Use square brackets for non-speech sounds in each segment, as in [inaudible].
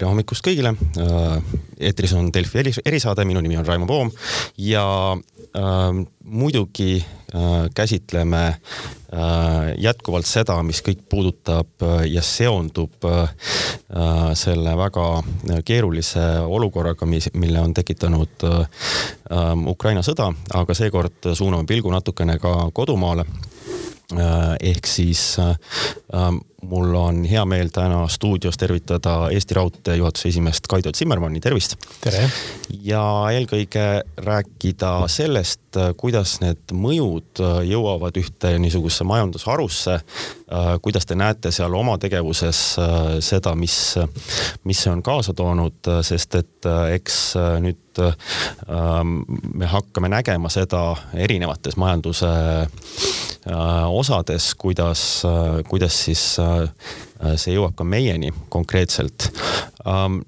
tere hommikust kõigile. eetris on Delfi erisaade, minu nimi on Raimo Poom ja äh, muidugi äh, käsitleme äh, jätkuvalt seda, mis kõik puudutab äh, ja seondub äh, selle väga keerulise olukorraga, mis, mille on tekitanud äh, Ukraina sõda, aga seekord suuname pilgu natukene ka kodumaale Äh, ehk siis äh, äh, mul on hea meel täna stuudios tervitada Eesti Raudtee juhatuse esimeest Kaido Zimmermanni, tervist. tere. ja eelkõige rääkida sellest, kuidas need mõjud jõuavad ühte niisugusesse majandusharusse. kuidas te näete seal oma tegevuses seda, mis, mis see on kaasa toonud, sest et eks nüüd me hakkame nägema seda erinevates majanduse Äh, osades, kuidas, äh, kuidas siis äh, see jõuab ka meieni konkreetselt. Ähm,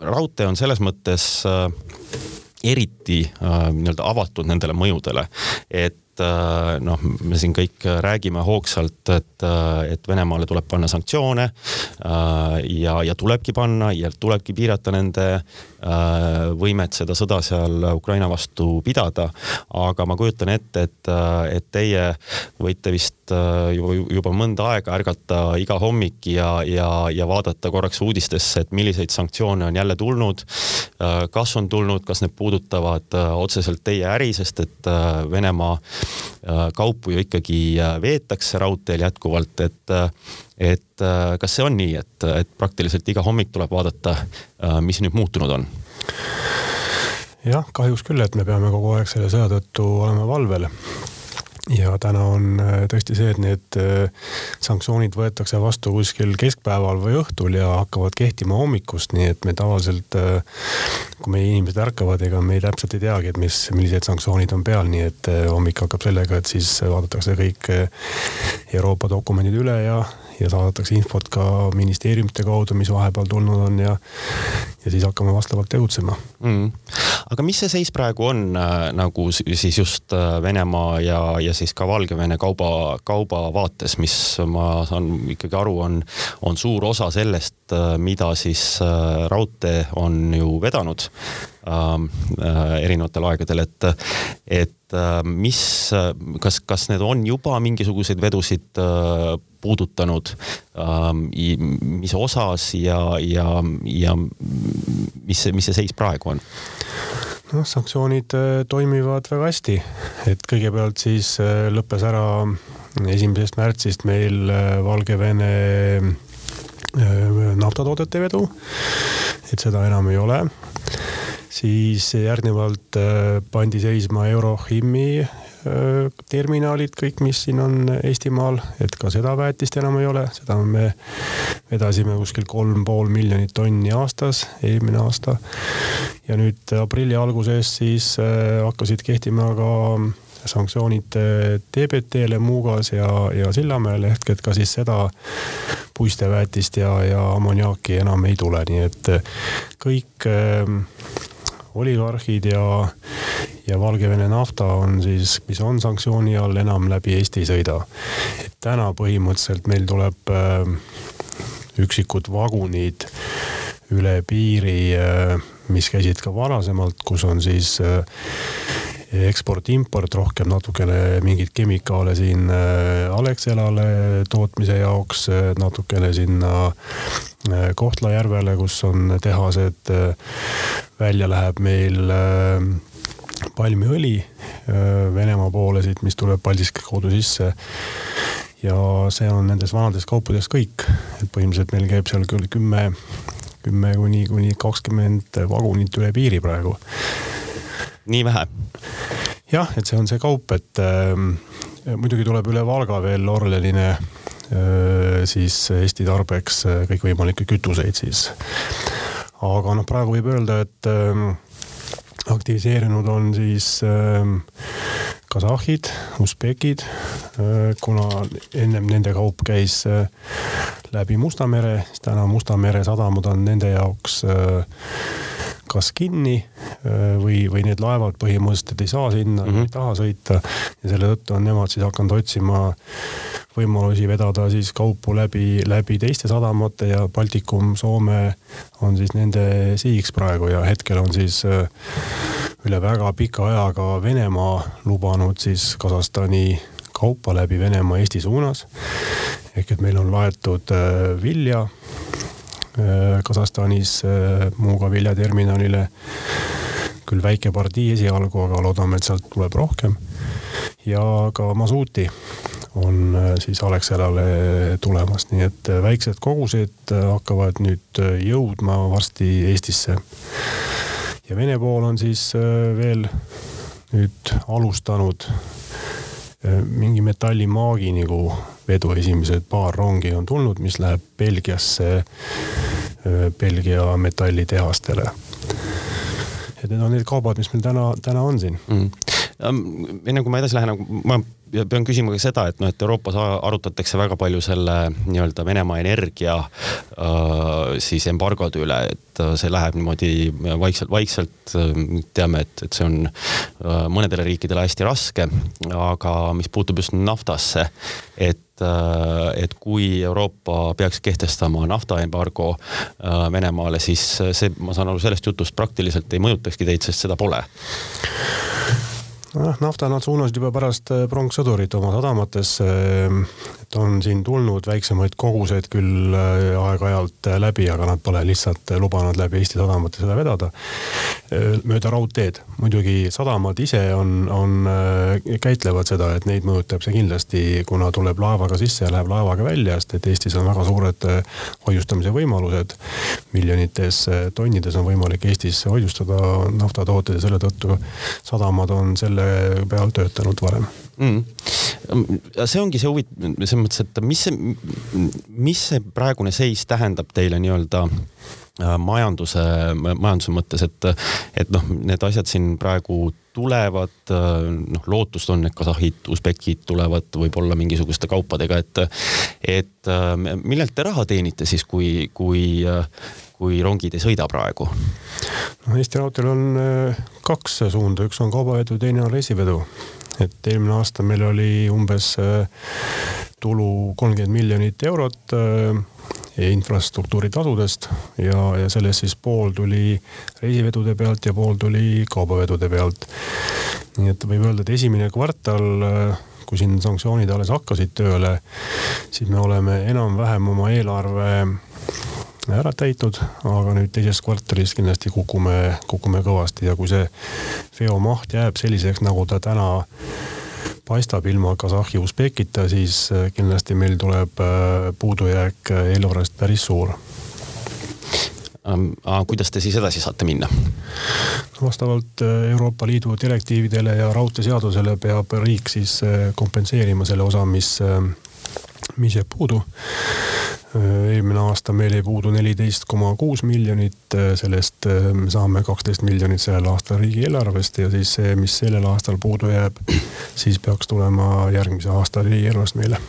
raudtee on selles mõttes eriti nii-öelda avatud nendele mõjudele, et noh, me siin kõik räägime hoogsalt, et, et Venemaale tuleb panna sanktsioone ja, ja tulebki panna ja tulebki piirata nende Äh, võimet seda sõda seal Ukraina vastu pidada. aga ma kujutan ette, et, äh, et teie võite vist äh, juba, juba mõnda aega ärgata iga hommik ja, ja, ja vaadata korraks uudistesse, et milliseid sanktsioone on jälle tulnud. kas on tulnud, kas need puudutavad otseselt teie äri, sest et Venemaa kaupu ju ikkagi veetakse raudteel jätkuvalt, et et kas see on nii, et, et praktiliselt iga hommik tuleb vaadata, mis nüüd muutunud on? jah, kahjuks küll, et me peame kogu aeg selle sõja tõttu olema valvel ja täna on äh, tõesti see, et need äh, sanktsioonid võetakse vastu kuskil keskpäeval või õhtul ja hakkavad kehtima hommikust, nii et me tavaliselt, äh, kui meie inimesed ärkavad, ega me täpselt ei teagi, et mis, millised sanktsioonid on peal, nii et hommik hakkab sellega, et siis vaadatakse kõik Euroopa dokumendid üle ja ja saadetakse infot ka ministeeriumite kaudu, mis vahepeal tulnud on ja, ja siis hakkame vastavalt tegutsema. Mm.. aga mis see seis praegu on äh, nagu siis just äh, Venemaa ja, ja siis ka Valgevene kauba, kauba vaates, mis ma saan ikkagi aru, on, on suur osa sellest, äh, mida siis äh, raudtee on ju vedanud ähm, äh, erinevatel aegadel, et, et mis, kas, kas need on juba mingisuguseid vedusid puudutanud, ähm, mis osas ja, ja, ja mis mis see seis praegu on? noh, sanktsioonid toimivad väga hästi, et kõigepealt siis lõppes ära esimesest märtsist meil Valgevene naftatoodete vedu, et seda enam ei ole. Siis järgnevalt pandi seisma Eurochimi Äh, terminalid, kõik, mis siin on Eestimaal, et ka seda väetist enam ei ole, seda me vedasime kuskil kolm pool miljonit tonni aastas, eelmine aasta. ja nüüd aprilli alguses siis hakkasid kehtima ka sanktsioonid TBT-le Muugas ja, ja Sillamäel ehk et ka siis seda puisteväetist ja, ja ammoniaaki enam ei tule, nii et kõik äh, oligarhid ja, ja Valgevene nafta on siis, mis on sanktsiooni all, enam läbi Eesti ei sõida. et täna põhimõtteliselt meil tuleb äh, üksikud vagunid üle piiri äh,, mis käisid ka varasemalt, kus on siis äh, eksport-import rohkem natukene mingeid kemikaale siin äh, Alexelale tootmise jaoks, äh, natukene sinna äh, Kohtla-Järvele, kus on tehased. välja läheb meil palmiõli Venemaa poole siit, mis tuleb Paldiski kaudu sisse ja see on nendes vanades kaupades kõik, et põhimõtteliselt meil käib seal küll kümme, kümme kuni, kuni kakskümmend vagunit üle piiri praegu nii vähe? Jah, et see on see kaup, et äh, muidugi tuleb üle Valga veel Orlenine äh, siis Eesti tarbeks äh, kõikvõimalikke kütuseid siis. aga noh, praegu võib öelda, et äh, aktiviseerunud on siis äh, kasahhid, usbekid äh,, kuna ennem nende kaup käis äh, läbi Musta mere, siis täna Musta mere sadamad on nende jaoks äh, kas kinni või, või need laevad põhimõtteliselt ei saa sinna mm, -hmm. ei taha sõita ja selle tõttu on nemad siis hakanud otsima võimalusi vedada siis kaupu läbi, läbi teiste sadamate ja Baltikum, Soome on siis nende sihiks praegu ja hetkel on siis üle väga pika ajaga Venemaa lubanud siis Kasahstani kaupa läbi Venemaa Eesti suunas. ehk et meil on laetud äh, vilja äh, Kasahstanis äh, Muuga viljaterminalile. küll väike partii esialgu, aga loodame, et sealt tuleb rohkem. ja ka masuuti on siis Alexelale tulemas, nii et väiksed kogused hakkavad nüüd jõudma varsti Eestisse. ja Vene pool on siis veel nüüd alustanud Äh, mingi metallimaagi nagu vedu esimesed paar rongi on tulnud, mis läheb Belgiasse, Belgia metallitehastele. et need on need kaubad, mis meil täna, täna on siin mm.. enne kui ma edasi lähen, ma ja pean küsima ka seda, et noh, et Euroopas arutatakse väga palju selle nii-öelda Venemaa energia äh, siis embargode üle, et äh, see läheb niimoodi vaikselt-vaikselt. teame, et, et see on äh, mõnedele riikidele hästi raske, aga mis puutub just naftasse, et äh, et kui Euroopa peaks kehtestama naftaembargo äh, Venemaale, siis see, ma saan aru sellest jutust praktiliselt ei mõjutakski teid, sest seda pole nojah, nafta nad suunasid juba pärast äh, pronkssõdurit oma sadamatesse. Et on siin tulnud väiksemaid koguseid küll äh, aeg-ajalt äh, läbi, aga nad pole lihtsalt lubanud läbi Eesti sadamate seda vedada. mööda raudteed, muidugi sadamad ise on, on, käitlevad seda, et neid mõjutab see kindlasti, kuna tuleb laevaga sisse ja läheb laevaga välja, sest et Eestis on väga suured hoiustamise võimalused. miljonites tonnides on võimalik Eestis hoiustada naftatooteid ja selle tõttu sadamad on selle peal töötanud varem mm.. see ongi see huvit-, selles mõttes, et mis see, mis see praegune seis tähendab teile nii-öelda äh, majanduse, majanduse mõttes, et, et noh, need asjad siin praegu tulevad, äh, noh, lootust on, et kasahhid, usbekid tulevad võib-olla mingisuguste kaupadega, et, et äh, millelt te raha teenite siis, kui, kui, kui rongid ei sõida praegu? no Eesti Raudteel on kaks suunda, üks on kaubavedu, teine on reisivedu et eelmine aasta meil oli umbes äh, tulu kolmkümmend miljonit eurot äh, infrastruktuuri tasudest ja, ja sellest siis pool tuli reisivedude pealt ja pool tuli kaubavedude pealt. nii et võib öelda, et esimene kvartal, äh, kui siin sanktsioonid alles hakkasid tööle, siis me oleme enam-vähem oma eelarve ära täitnud, aga nüüd teises kvartalis kindlasti kukume, kukume kõvasti ja kui see veomaht jääb selliseks, nagu ta täna paistab ilma Kasahhi Usbekita, siis äh, kindlasti meil tuleb äh, puudujääk äh, eelarvest päris suur aga kuidas te siis edasi saate minna? vastavalt Euroopa Liidu direktiividele ja raudteeseadusele peab riik siis kompenseerima selle osa, mis, mis jääb puudu eelmine aasta meil jäi puudu neliteist koma kuus miljonit, sellest me saame kaksteist miljonit sellel aastal riigieelarvest ja siis see, mis sellel aastal puudu jääb, siis peaks tulema järgmise aasta riigieelarvest meile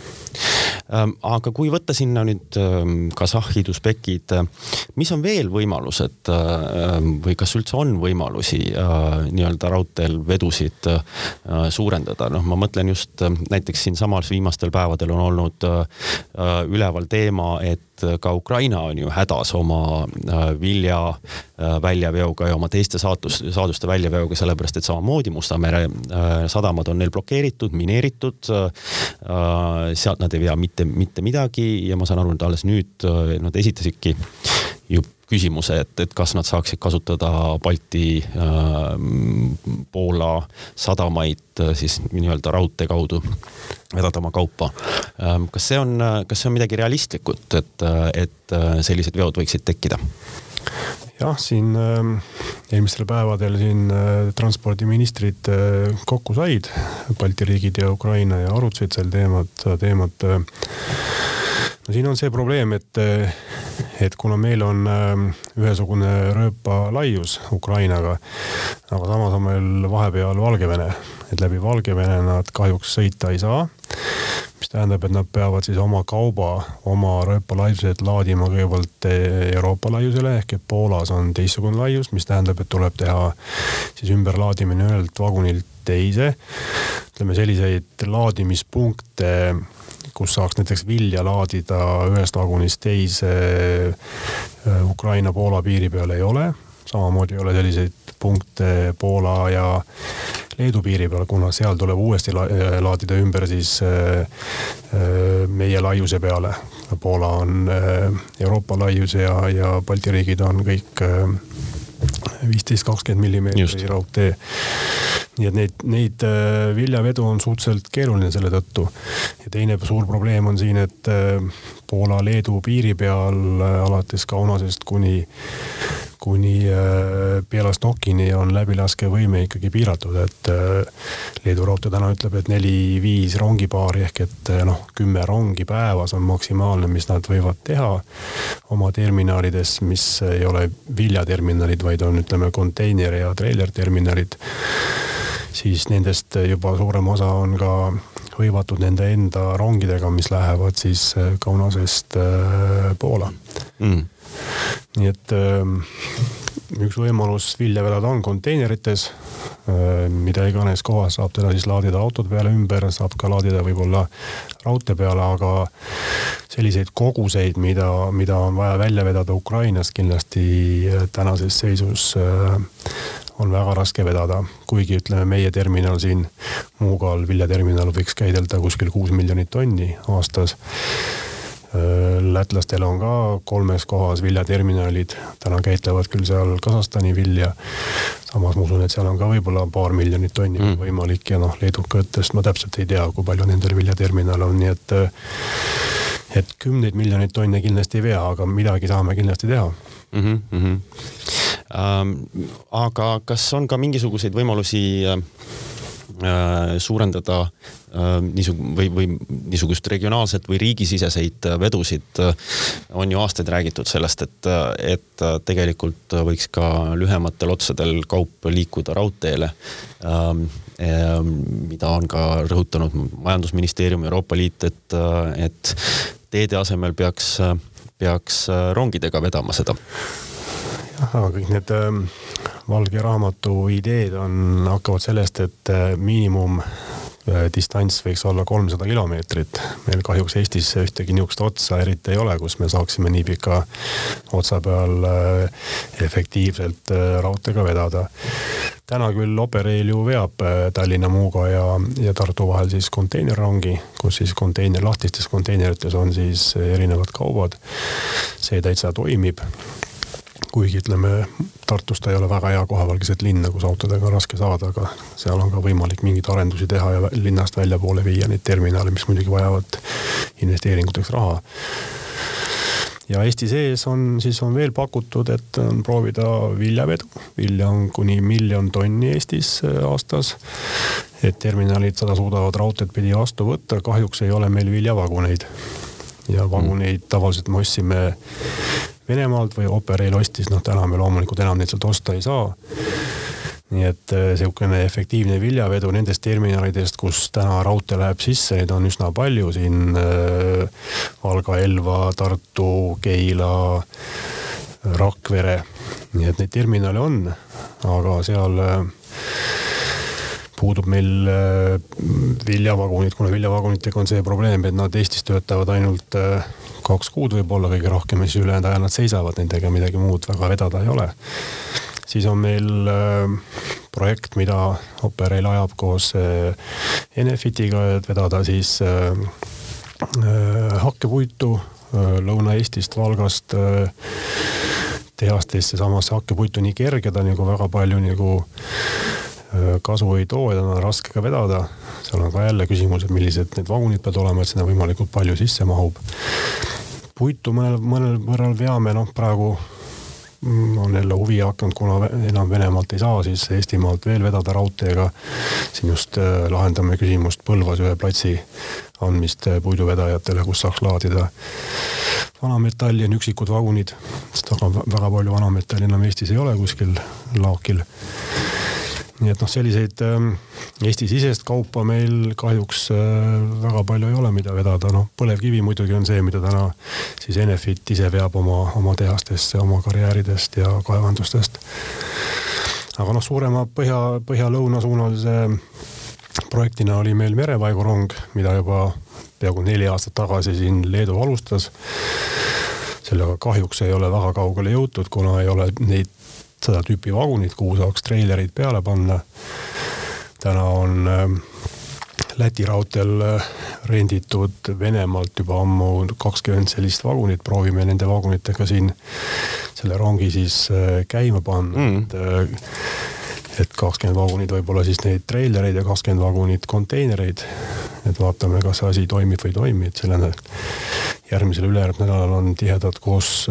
aga kui võtta sinna nüüd ähm, kasahhid, usbekid, äh, mis on veel võimalused ähm, või kas üldse on võimalusi äh, nii-öelda raudteel vedusid äh, suurendada, noh, ma mõtlen just näiteks siinsamas viimastel päevadel on olnud üleval teema, et ka Ukraina on ju hädas oma vilja väljaveoga ja oma teiste saatus, saaduste väljaveoga, sellepärast et samamoodi Musta mere sadamad on neil blokeeritud, mineeritud. sealt nad ei vea mitte, mitte midagi ja ma saan aru, et alles nüüd äh, nad esitasidki ju küsimuse, et, et kas nad saaksid kasutada Balti äh,, Poola sadamaid äh, siis nii-öelda raudtee kaudu vedada oma kaupa ähm,. kas see on, kas see on midagi realistlikut, et, et äh, sellised veod võiksid tekkida? Jah, siin äh, eelmistel päevadel siin äh, transpordiministrid äh, kokku said, Balti riigid ja Ukraina ja arutasid sel teemat, seda teemat äh, no siin on see probleem, et, et kuna meil on äh, ühesugune rööpalaius Ukrainaga, aga samas on meil vahepeal Valgevene, et läbi Valgevene nad kahjuks sõita ei saa. Tähendab, et nad peavad siis oma kauba, oma rööpalaiused laadima kõigepealt Euroopa laiusele ehk et Poolas on teistsugune laius, mis tähendab, et tuleb teha siis ümberlaadimine ühelt vagunilt teise. ütleme selliseid laadimispunkte, kus saaks näiteks vilja laadida ühest vagunist teise äh, Ukraina-Poola piiri peal ei ole. samamoodi ei ole selliseid punkte Poola ja Leedu piiri peal, kuna seal tuleb uuesti la laadida ümber siis äh, äh, meie laiuse peale. Poola on Euroopa laius ja, ja Balti riigid on kõik viisteist, kakskümmend millimeetri raudtee. nii et neid, neid äh, viljavedu on suhteliselt keeruline selle tõttu. ja teine suur probleem on siin, et äh, Poola-Leedu piiri peal äh, alates Kaunasest kuni kuni Bielostokini äh, on läbilaskevõime ikkagi piiratud, et äh, Leedu raudtee täna ütleb, et neli-viis rongipaari ehk et äh, noh, kümme rongi päevas on maksimaalne, mis nad võivad teha oma terminalides, mis ei ole viljaterminalid, vaid on, ütleme, konteiner ja treilerterminalid. siis nendest juba suurem osa on ka hõivatud nende enda rongidega, mis lähevad siis Kaunasest Poola mm nii et ähm, üks võimalus vilja vedada on konteinerites, äh, mida iganes kohas saab teda siis laadida autode peale ümber, saab ka laadida võib-olla raudtee peale, aga selliseid koguseid, mida, mida on vaja välja vedada Ukrainast kindlasti äh, tänases seisus äh, on väga raske vedada, kuigi ütleme, meie terminal siin, Muugal viljaterminal võiks käidelda kuskil kuus miljonit tonni aastas lätlastel on ka kolmes kohas viljaterminalid, täna käitlevad küll seal Kasahstani vilja. samas ma usun, et seal on ka võib-olla paar miljonit tonni mm. võimalik ja noh, leedukatest ma täpselt ei tea, kui palju nendel viljaterminal on, nii et. et kümneid miljoneid tonne kindlasti ei vea, aga midagi saame kindlasti teha mm. -hmm. Ähm, aga kas on ka mingisuguseid võimalusi Äh, suurendada äh, niisugune või, või niisugust regionaalset või riigisiseseid äh, vedusid. on ju aastaid räägitud sellest, et, et tegelikult võiks ka lühematel otsadel kaup liikuda raudteele. Ähm, mida on ka rõhutanud majandusministeerium, Euroopa Liit, et, et teede asemel peaks, peaks rongidega vedama seda. jah, aga kõik need ähm valge raamatu ideed on, hakkavad sellest, et äh, miinimum äh, distants võiks olla kolmsada kilomeetrit. meil kahjuks Eestis ühtegi niisugust otsa eriti ei ole, kus me saaksime nii pika otsa peal äh, efektiivselt raudteega vedada. täna küll Operail ju veab Tallinna, Muuga ja, ja Tartu vahel siis konteinerrongi, kus siis konteiner, lahtistes konteinerites on siis erinevad kaubad. see täitsa toimib kuigi ütleme, Tartust ei ole väga hea koha peal keset linna, kus autodega on raske saada, aga seal on ka võimalik mingeid arendusi teha ja linnast väljapoole viia neid terminale, mis muidugi vajavad investeeringuteks raha. ja Eesti sees on, siis on veel pakutud, et on proovida viljavedu. vilja on kuni miljon tonni Eestis äh, aastas. et terminalid seda suudavad raudteed pidi vastu võtta, kahjuks ei ole meil viljavaguneid ja vaguneid tavaliselt me ostsime Venemaalt või Operail ostis, noh täna me loomulikult enam neid sealt osta ei saa. nii et äh, sihukene efektiivne viljavedu nendest terminalidest, kus täna raudtee läheb sisse, neid on üsna palju siin äh, Valga, Elva, Tartu, Keila, Rakvere. nii et neid terminale on, aga seal äh, puudub meil viljavagunid, kuna viljavagunitega on see probleem, et nad Eestis töötavad ainult kaks kuud võib-olla kõige rohkem ja siis ülejäänud ajal nad seisavad, nendega midagi muud väga vedada ei ole. siis on meil äh, projekt, mida Operail ajab koos äh, Enefitiga, et vedada siis äh, hakkepuitu Lõuna-Eestist, Valgast tehastesse, samas hakkepuitu nii kerge, ta nagu väga palju nagu kasu ei too ja ta on raske ka vedada. seal on ka jälle küsimus, et millised need vagunid peavad olema, et sinna võimalikult palju sisse mahub puitu mõnel, mõnel võrral veame, noh praegu mm, on jälle huvi hakanud, kuna enam Venemaalt ei saa, siis Eestimaalt veel vedada raudteega. siin just äh, lahendame küsimust Põlvas ühe platsi andmist äh, puiduvedajatele, kus saaks laadida vanametalli, on üksikud vagunid, sest väga, väga palju vanametalli enam Eestis ei ole kuskil laokil nii et noh, selliseid ähm, Eesti-sisest kaupa meil kahjuks äh, väga palju ei ole, mida vedada, noh põlevkivi muidugi on see, mida täna siis Enefit ise veab oma, oma tehastesse, oma karjääridest ja kaevandustest. aga noh, suurema põhja, põhja-lõuna suunalise projektina oli meil merevaigurong, mida juba peaaegu neli aastat tagasi siin Leedu alustas. sellega kahjuks ei ole väga kaugele jõutud, kuna ei ole neid seda tüüpi vagunit, kuhu saaks treilerid peale panna. täna on äh, Läti raudteel äh, renditud Venemaalt juba ammu kakskümmend sellist vagunit, proovime nende vagunitega siin selle rongi siis äh, käima panna mm., et et kakskümmend vagunit võib-olla siis neid treilereid ja kakskümmend vagunit konteinereid. et vaatame, kas see asi toimib või ei toimi, et selle järgmisel, ülejärgmisel nädalal on tihedad koos,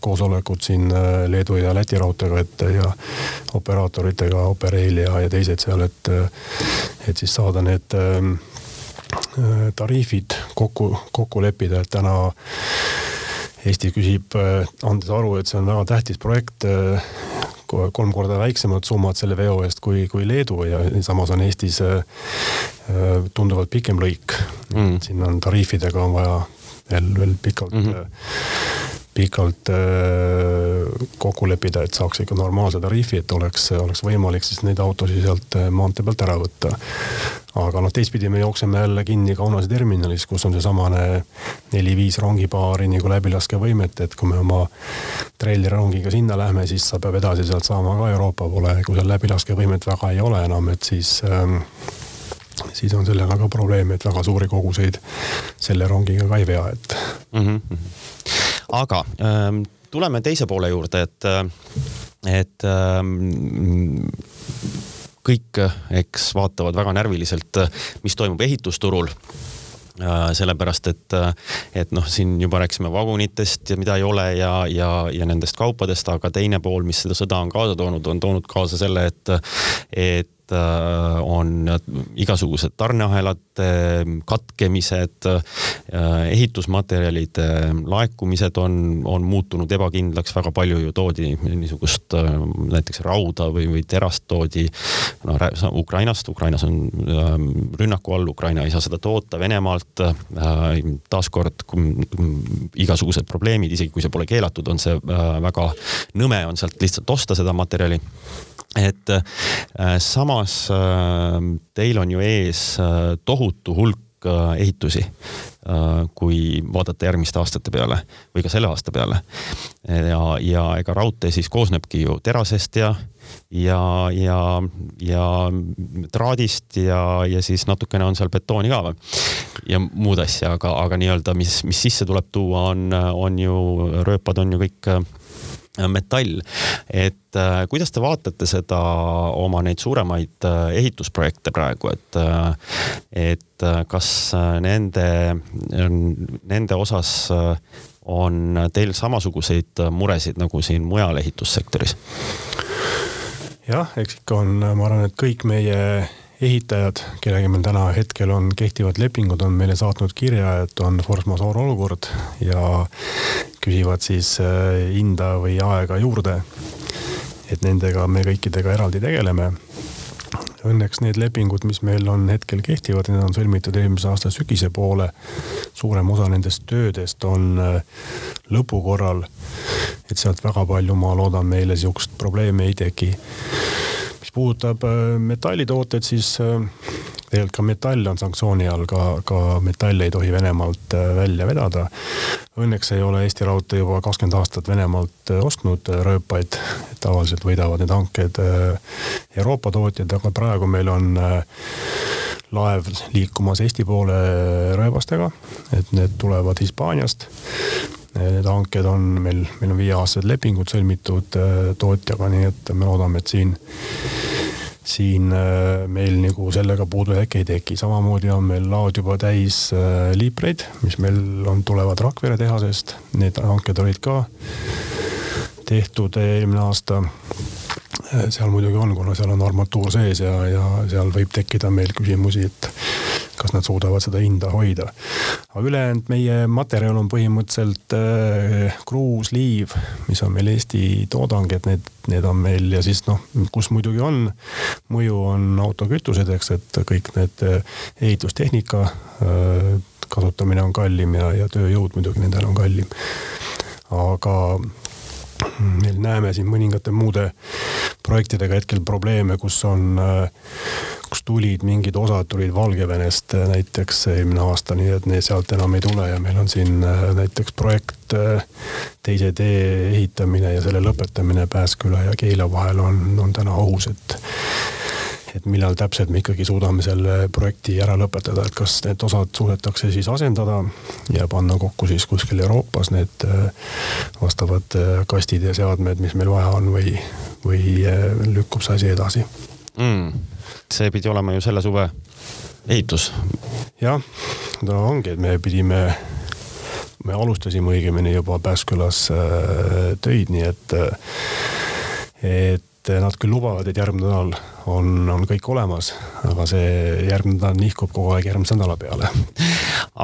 koosolekud siin äh, Leedu ja Läti raudteega, et ja operaatoritega, Operail ja, ja teised seal, et, et siis saada need ähm, äh, tariifid kokku, kokku leppida, et täna Eesti küsib, äh, andes aru, et see on väga tähtis projekt, kolm korda väiksemad summad selle veo eest kui, kui Leedu ja samas on Eestis tunduvalt pikem lõik mm.. siin on tariifidega on vaja veel, veel pikalt mm, -hmm. Pikalt äh, kokku leppida, et saaks ikka normaalse tariifi, et oleks, oleks võimalik siis neid autosid sealt äh, maantee pealt ära võtta. aga noh, teistpidi me jookseme jälle kinni Kaunase terminalis, kus on seesamane neli-viis rongipaari nagu läbilaskevõimet, et kui me oma treilirongiga sinna lähme, siis sa pead edasi sealt saama ka Euroopa poole, kui seal läbilaskevõimet väga ei ole enam, et siis ähm, siis on sellega ka probleem, et väga suuri koguseid selle rongiga ka ei vea, et mm. -hmm. Aga ähm, tuleme teise poole juurde, et, et ähm, kõik, eks vaatavad väga närviliselt, mis toimub ehitusturul. Äh, sellepärast et, et noh, siin juba rääkisime vagunitest ja mida ei ole ja, ja, ja nendest kaupadest, aga teine pool, mis seda sõda on kaasa toonud, on toonud kaasa selle, et, et Äh, on igasugused tarneahelate katkemised, äh, ehitusmaterjalide laekumised on, on muutunud ebakindlaks, väga palju ju toodi niisugust äh, näiteks rauda või, või terast toodi noh, Ukrainast, Ukrainas on rünnaku all, Ukraina ei saa seda toota, Venemaalt taaskord igasugused probleemid, isegi kui see pole keelatud, on see väga nõme on sealt lihtsalt osta seda materjali et äh, samas äh, teil on ju ees äh, tohutu hulk ehitusi, kui vaadata järgmiste aastate peale või ka selle aasta peale. ja, ja ega raudtee siis koosnebki ju terasest ja, ja, ja, ja traadist ja, ja siis natukene on seal betooni ka või ja muud asja, aga, aga nii-öelda, mis, mis sisse tuleb tuua, on, on ju, rööpad on ju kõik metall, et äh, kuidas te vaatate seda oma neid suuremaid äh, ehitusprojekte praegu, et äh,, et äh, kas äh, nende, nende osas äh, on teil samasuguseid muresid nagu siin mujal ehitussektoris? jah, eks ikka on, ma arvan, et kõik meie ehitajad, kellega meil täna hetkel on kehtivad lepingud, on meile saatnud kirja, et on force majeure olukord ja küsivad siis äh, hinda või aega juurde. et nendega me kõikidega eraldi tegeleme. Õnneks need lepingud, mis meil on hetkel kehtivad, need on sõlmitud eelmise aasta sügise poole. suurem osa nendest töödest on äh, lõpu korral. et sealt väga palju, ma loodan, meile sihukest probleemi ei teki mis puudutab äh, metallitooteid, siis tegelikult ka metall on sanktsiooni all, ka, ka metalle ei tohi Venemaalt äh, välja vedada. Õnneks ei ole Eesti Raudtee juba kakskümmend aastat Venemaalt äh, ostnud äh, rööpaid, tavaliselt võidavad need hanked Euroopa tootjad, aga praegu meil on laev liikumas Eesti poole rööbastega, et need tulevad Hispaaniast. Need hanked on meil, meil on viieaastased lepingud sõlmitud tootjaga, nii et me loodame, et siin siin äh, meil nagu sellega puudujääki ei teki, samamoodi on meil laod juba täis äh, liipreid, mis meil on, tulevad Rakvere tehasest, need hanked olid ka tehtud eelmine aasta. Äh, seal muidugi on, kuna seal on armatuur sees ja, ja seal võib tekkida meil küsimusi, et kas nad suudavad seda hinda hoida. aga ülejäänud meie materjal on põhimõtteliselt äh, kruus, liiv, mis on meil Eesti toodang, et need, need on meil ja siis noh, kus muidugi on mõju, on autokütused, eks, et kõik need äh, ehitustehnika äh, kasutamine on kallim ja, ja tööjõud muidugi nendel on kallim. aga me näeme siin mõningate muude projektidega hetkel probleeme, kus on, kus tulid mingid osad tulid Valgevenest näiteks eelmine aasta, nii et need sealt enam ei tule ja meil on siin näiteks projekt teise tee ehitamine ja selle lõpetamine Pääsküla ja Keila vahel on, on täna ohus, et et millal täpselt me ikkagi suudame selle projekti ära lõpetada, et kas need osad suudetakse siis asendada ja panna kokku siis kuskil Euroopas need äh, vastavad äh, kastid ja seadmed, mis meil vaja on või, või äh, lükkub see asi edasi mm,. see pidi olema ju selle suve ehitus. jah, no ongi, et me pidime me alustasime õigemini juba Pääskülas töid, nii et, et nad küll lubavad, et järgmine nädal on, on kõik olemas, aga see järgmine nädal nihkub kogu aeg järgmise nädala peale.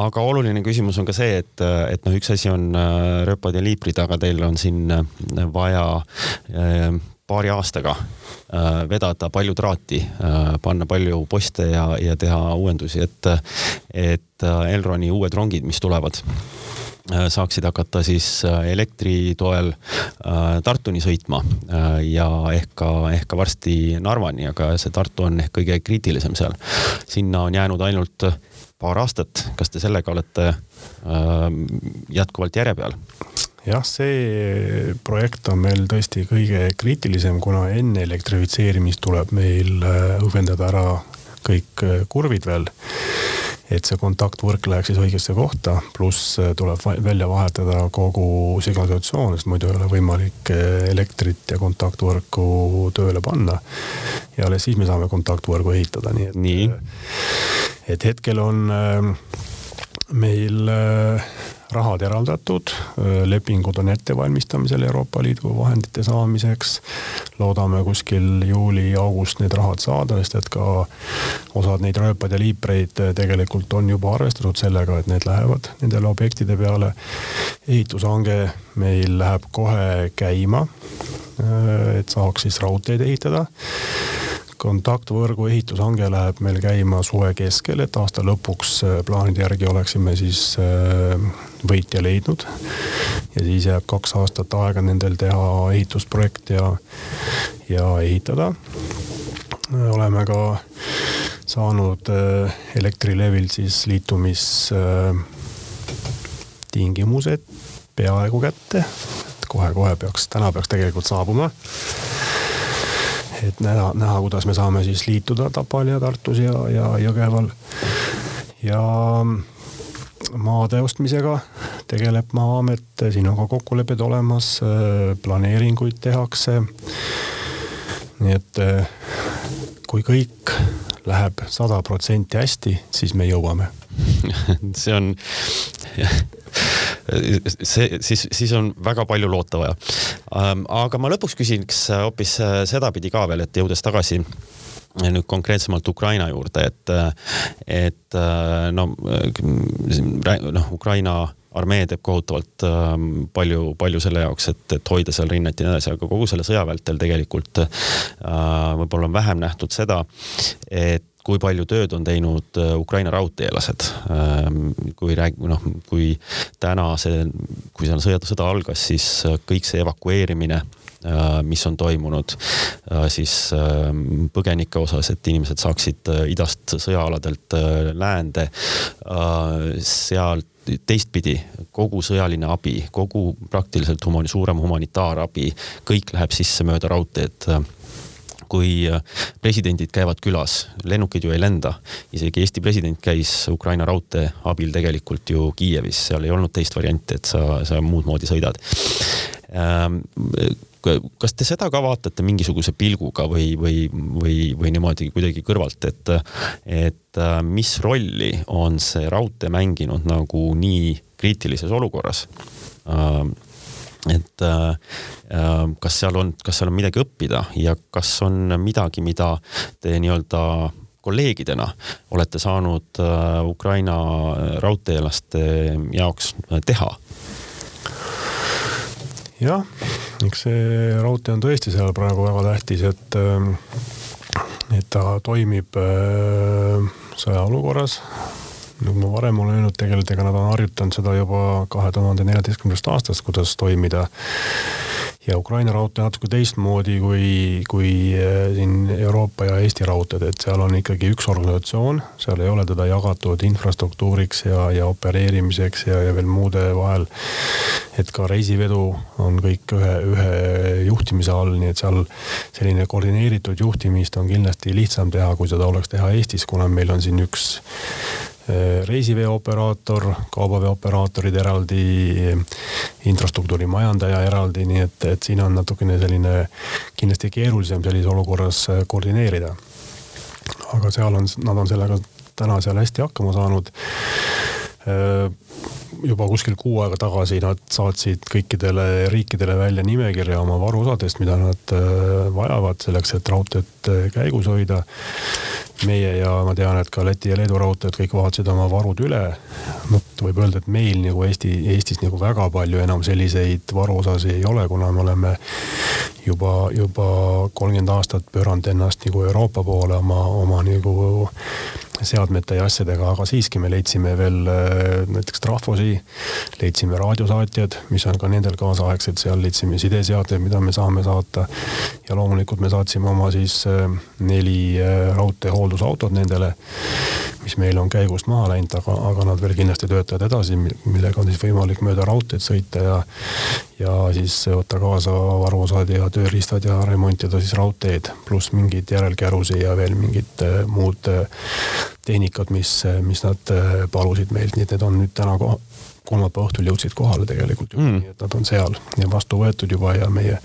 aga oluline küsimus on ka see, et, et noh, üks asi on äh, rööpad ja liiprid, aga teil on siin äh, vaja äh, paari aastaga vedada palju traati, panna palju poste ja, ja teha uuendusi, et, et Elroni uued rongid, mis tulevad saaksid hakata siis äh, elektri toel äh, Tartuni sõitma ja ehk ka, ehk ka varsti Narvani, aga see Tartu on ehk kõige kriitilisem seal. sinna on jäänud ainult paar aastat, kas te sellega olete jätkuvalt järje peal? jah, see projekt on meil tõesti kõige kriitilisem, kuna enne elektrifitseerimist tuleb meil õhvendada ära kõik kurvid veel et see kontaktvõrk läheks siis õigesse kohta, pluss äh, tuleb välja vahetada kogu signalisatsioon, sest muidu ei ole võimalik äh, elektrit ja kontaktvõrku tööle panna. ja alles siis me saame kontaktvõrgu ehitada, nii et nii., äh, et hetkel on meil rahad eraldatud, lepingud on ettevalmistamisel Euroopa Liidu vahendite saamiseks. loodame kuskil juuli-august need rahad saada, sest et ka osad neid rööpad ja liipreid tegelikult on juba arvestatud sellega, et need lähevad nendele objektide peale. ehitushange meil läheb kohe käima, et saaks siis raudteed ehitada kontaktvõrgu ehitushange läheb meil käima suve keskel, et aasta lõpuks äh, plaanide järgi oleksime siis äh, võitja leidnud. ja siis jääb kaks aastat aega nendel teha ehitusprojekt ja, ja ehitada. oleme ka saanud äh, Elektrilevilt siis liitumistingimused peaaegu kätte, kohe-kohe peaks, täna peaks tegelikult saabuma et näha, näha, kuidas me saame siis liituda Tapal ja Tartus ja, ja Jõgeval. ja maade ostmisega tegeleb Maa-amet, siin on ka kokkulepped olemas, planeeringuid tehakse. nii et kui kõik läheb sada protsenti hästi, siis me jõuame [laughs] see on see, siis, siis on väga palju loota vaja. Ähm, aga ma lõpuks küsiks hoopis äh, sedapidi ka veel, et jõudes tagasi äh, nüüd konkreetsemalt Ukraina juurde, et, äh, et no, noh, Ukraina armee teeb kohutavalt ähm, palju, palju selle jaoks, et, et hoida seal rinnet ja nii edasi, aga kogu selle sõja vältel tegelikult võib-olla on vähem nähtud seda, et kui palju tööd on teinud äh, Ukraina raudteelased. Ähm, kui rääg-, noh, kui täna see, kui seal sõja, sõda algas, siis äh, kõik see evakueerimine äh, mis on toimunud siis ähm, põgenike osas, et inimesed saaksid idast sõjaaladelt läände. sealt teistpidi kogu sõjaline abi, kogu praktiliselt humani-, suurem humanitaarabi, kõik läheb sisse mööda raudteed kui äh, presidendid käivad külas, lennukid ju ei lenda. isegi Eesti president käis Ukraina raudtee abil tegelikult ju Kiievis, seal ei olnud teist varianti, et sa, sa muud moodi sõidad ähm, kas te seda ka vaatate mingisuguse pilguga või, või, või, või niimoodi kuidagi kõrvalt, et, et äh, mis rolli on see raudtee mänginud nagu nii kriitilises olukorras? Ähm, et äh, äh, kas seal on, kas seal on midagi õppida ja kas on midagi, mida te nii-öelda kolleegidena olete saanud Ukraina raudteelaste jaoks teha? jah, eks see raudtee on tõesti seal praegu väga tähtis, et, et ta toimib sõjaolukorras nagu ma varem olen öelnud, tegelikult ega nad on harjutanud seda juba kahe tuhande neljateistkümnendast aastast, kuidas toimida. ja Ukraina raudtee natuke teistmoodi kui, kui eh, siin Euroopa ja Eesti raudteed, et seal on ikkagi üks organisatsioon, seal ei ole teda jagatud infrastruktuuriks ja, ja opereerimiseks ja, ja veel muude vahel. et ka reisivedu on kõik ühe, ühe juhtimise all, nii et seal selline koordineeritud juhtimist on kindlasti lihtsam teha, kui seda oleks teha Eestis, kuna meil on siin üks reisiveooperaator, kaubaveooperaatorid eraldi, infrastruktuuri majandaja eraldi, nii et, et siin on natukene selline kindlasti keerulisem sellises olukorras äh, koordineerida. aga seal on, nad on sellega täna seal hästi hakkama saanud äh, juba kuskil kuu aega tagasi nad saatsid kõikidele riikidele välja nimekirja oma varuosadest, mida nad vajavad selleks, et raudteed käigus hoida meie ja ma tean, et ka Läti ja Leedu raudteed kõik vaatasid oma varud üle. noh, võib öelda, et meil nagu Eesti, Eestis nagu väga palju enam selliseid varuosasid ei ole, kuna me oleme juba, juba kolmkümmend aastat pööranud ennast nagu Euroopa poole oma, oma nagu seadmete ja asjadega, aga siiski me leidsime veel äh, näiteks trafosi, leidsime raadiosaatjad, mis on ka nendel kaasaegsed, seal leidsime sideseadeid, mida me saame saata. ja loomulikult me saatsime oma siis äh, neli äh, raudteehooldusautot nendele, mis meil on käigust maha läinud, aga, aga nad veel kindlasti töötavad edasi, millega on siis võimalik mööda raudteed sõita ja, ja siis võtta kaasa varuosad ja tööriistad ja remontida siis raudteed, pluss mingeid järelkärusid ja veel mingid muud tehnikat, mis, mis nad äh, palusid meilt, nii et need on nüüd täna koha, kolmapäeva õhtul jõudsid kohale tegelikult juba mm., nii et nad on seal ja vastu võetud juba ja meie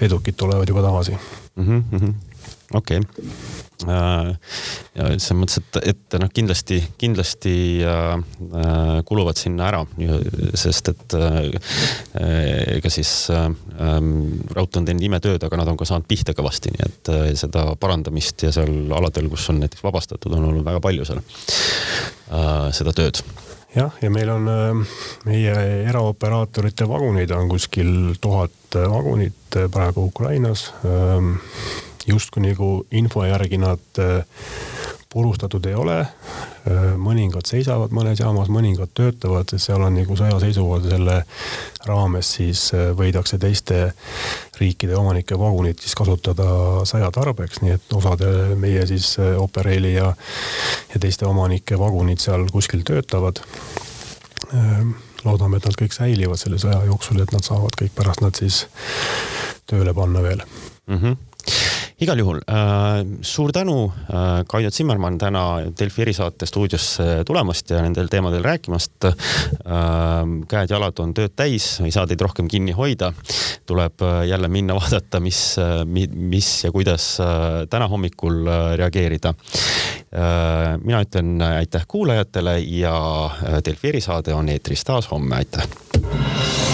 vedukid tulevad juba tagasi mm. -hmm. okei okay Äh, ja selles mõttes, et, et noh, kindlasti, kindlasti äh, äh, kuluvad sinna ära, sest et ega siis ähm, raudtee on teinud imetööd, aga nad on ka saanud pihta kõvasti, nii et seda parandamist ja seal aladel, kus on näiteks vabastatud, on olnud väga palju seal seda tööd. Jah, ja meil on meie eraoperaatorite vaguneid on kuskil tuhat vagunit praegu Ukrainas ähm, justkui nagu info järgi nad äh, purustatud ei ole. Äh, mõningad seisavad mõnes jaamas, mõningad töötavad, sest seal on nagu sõjaseisukohal selle raames siis äh, võidakse teiste riikide omanike vagunit siis kasutada sõjatarbeks, nii et osade meie siis Operaili ja, ja teiste omanike vagunid seal kuskil töötavad loodame, et nad kõik säilivad selle sõja jooksul, et nad saavad kõik pärast nad siis tööle panna veel mm. -hmm igal juhul äh, suur tänu äh,, Kaido Zimmermann täna Delfi erisaate stuudiosse tulemast ja nendel teemadel rääkimast äh,. käed-jalad on tööd täis, ei saa teid rohkem kinni hoida. tuleb äh, jälle minna [laughs] vaadata, mis, äh, mis ja kuidas äh, täna hommikul reageerida mina ütlen aitäh kuulajatele ja Delfi erisaade on eetris taas homme, aitäh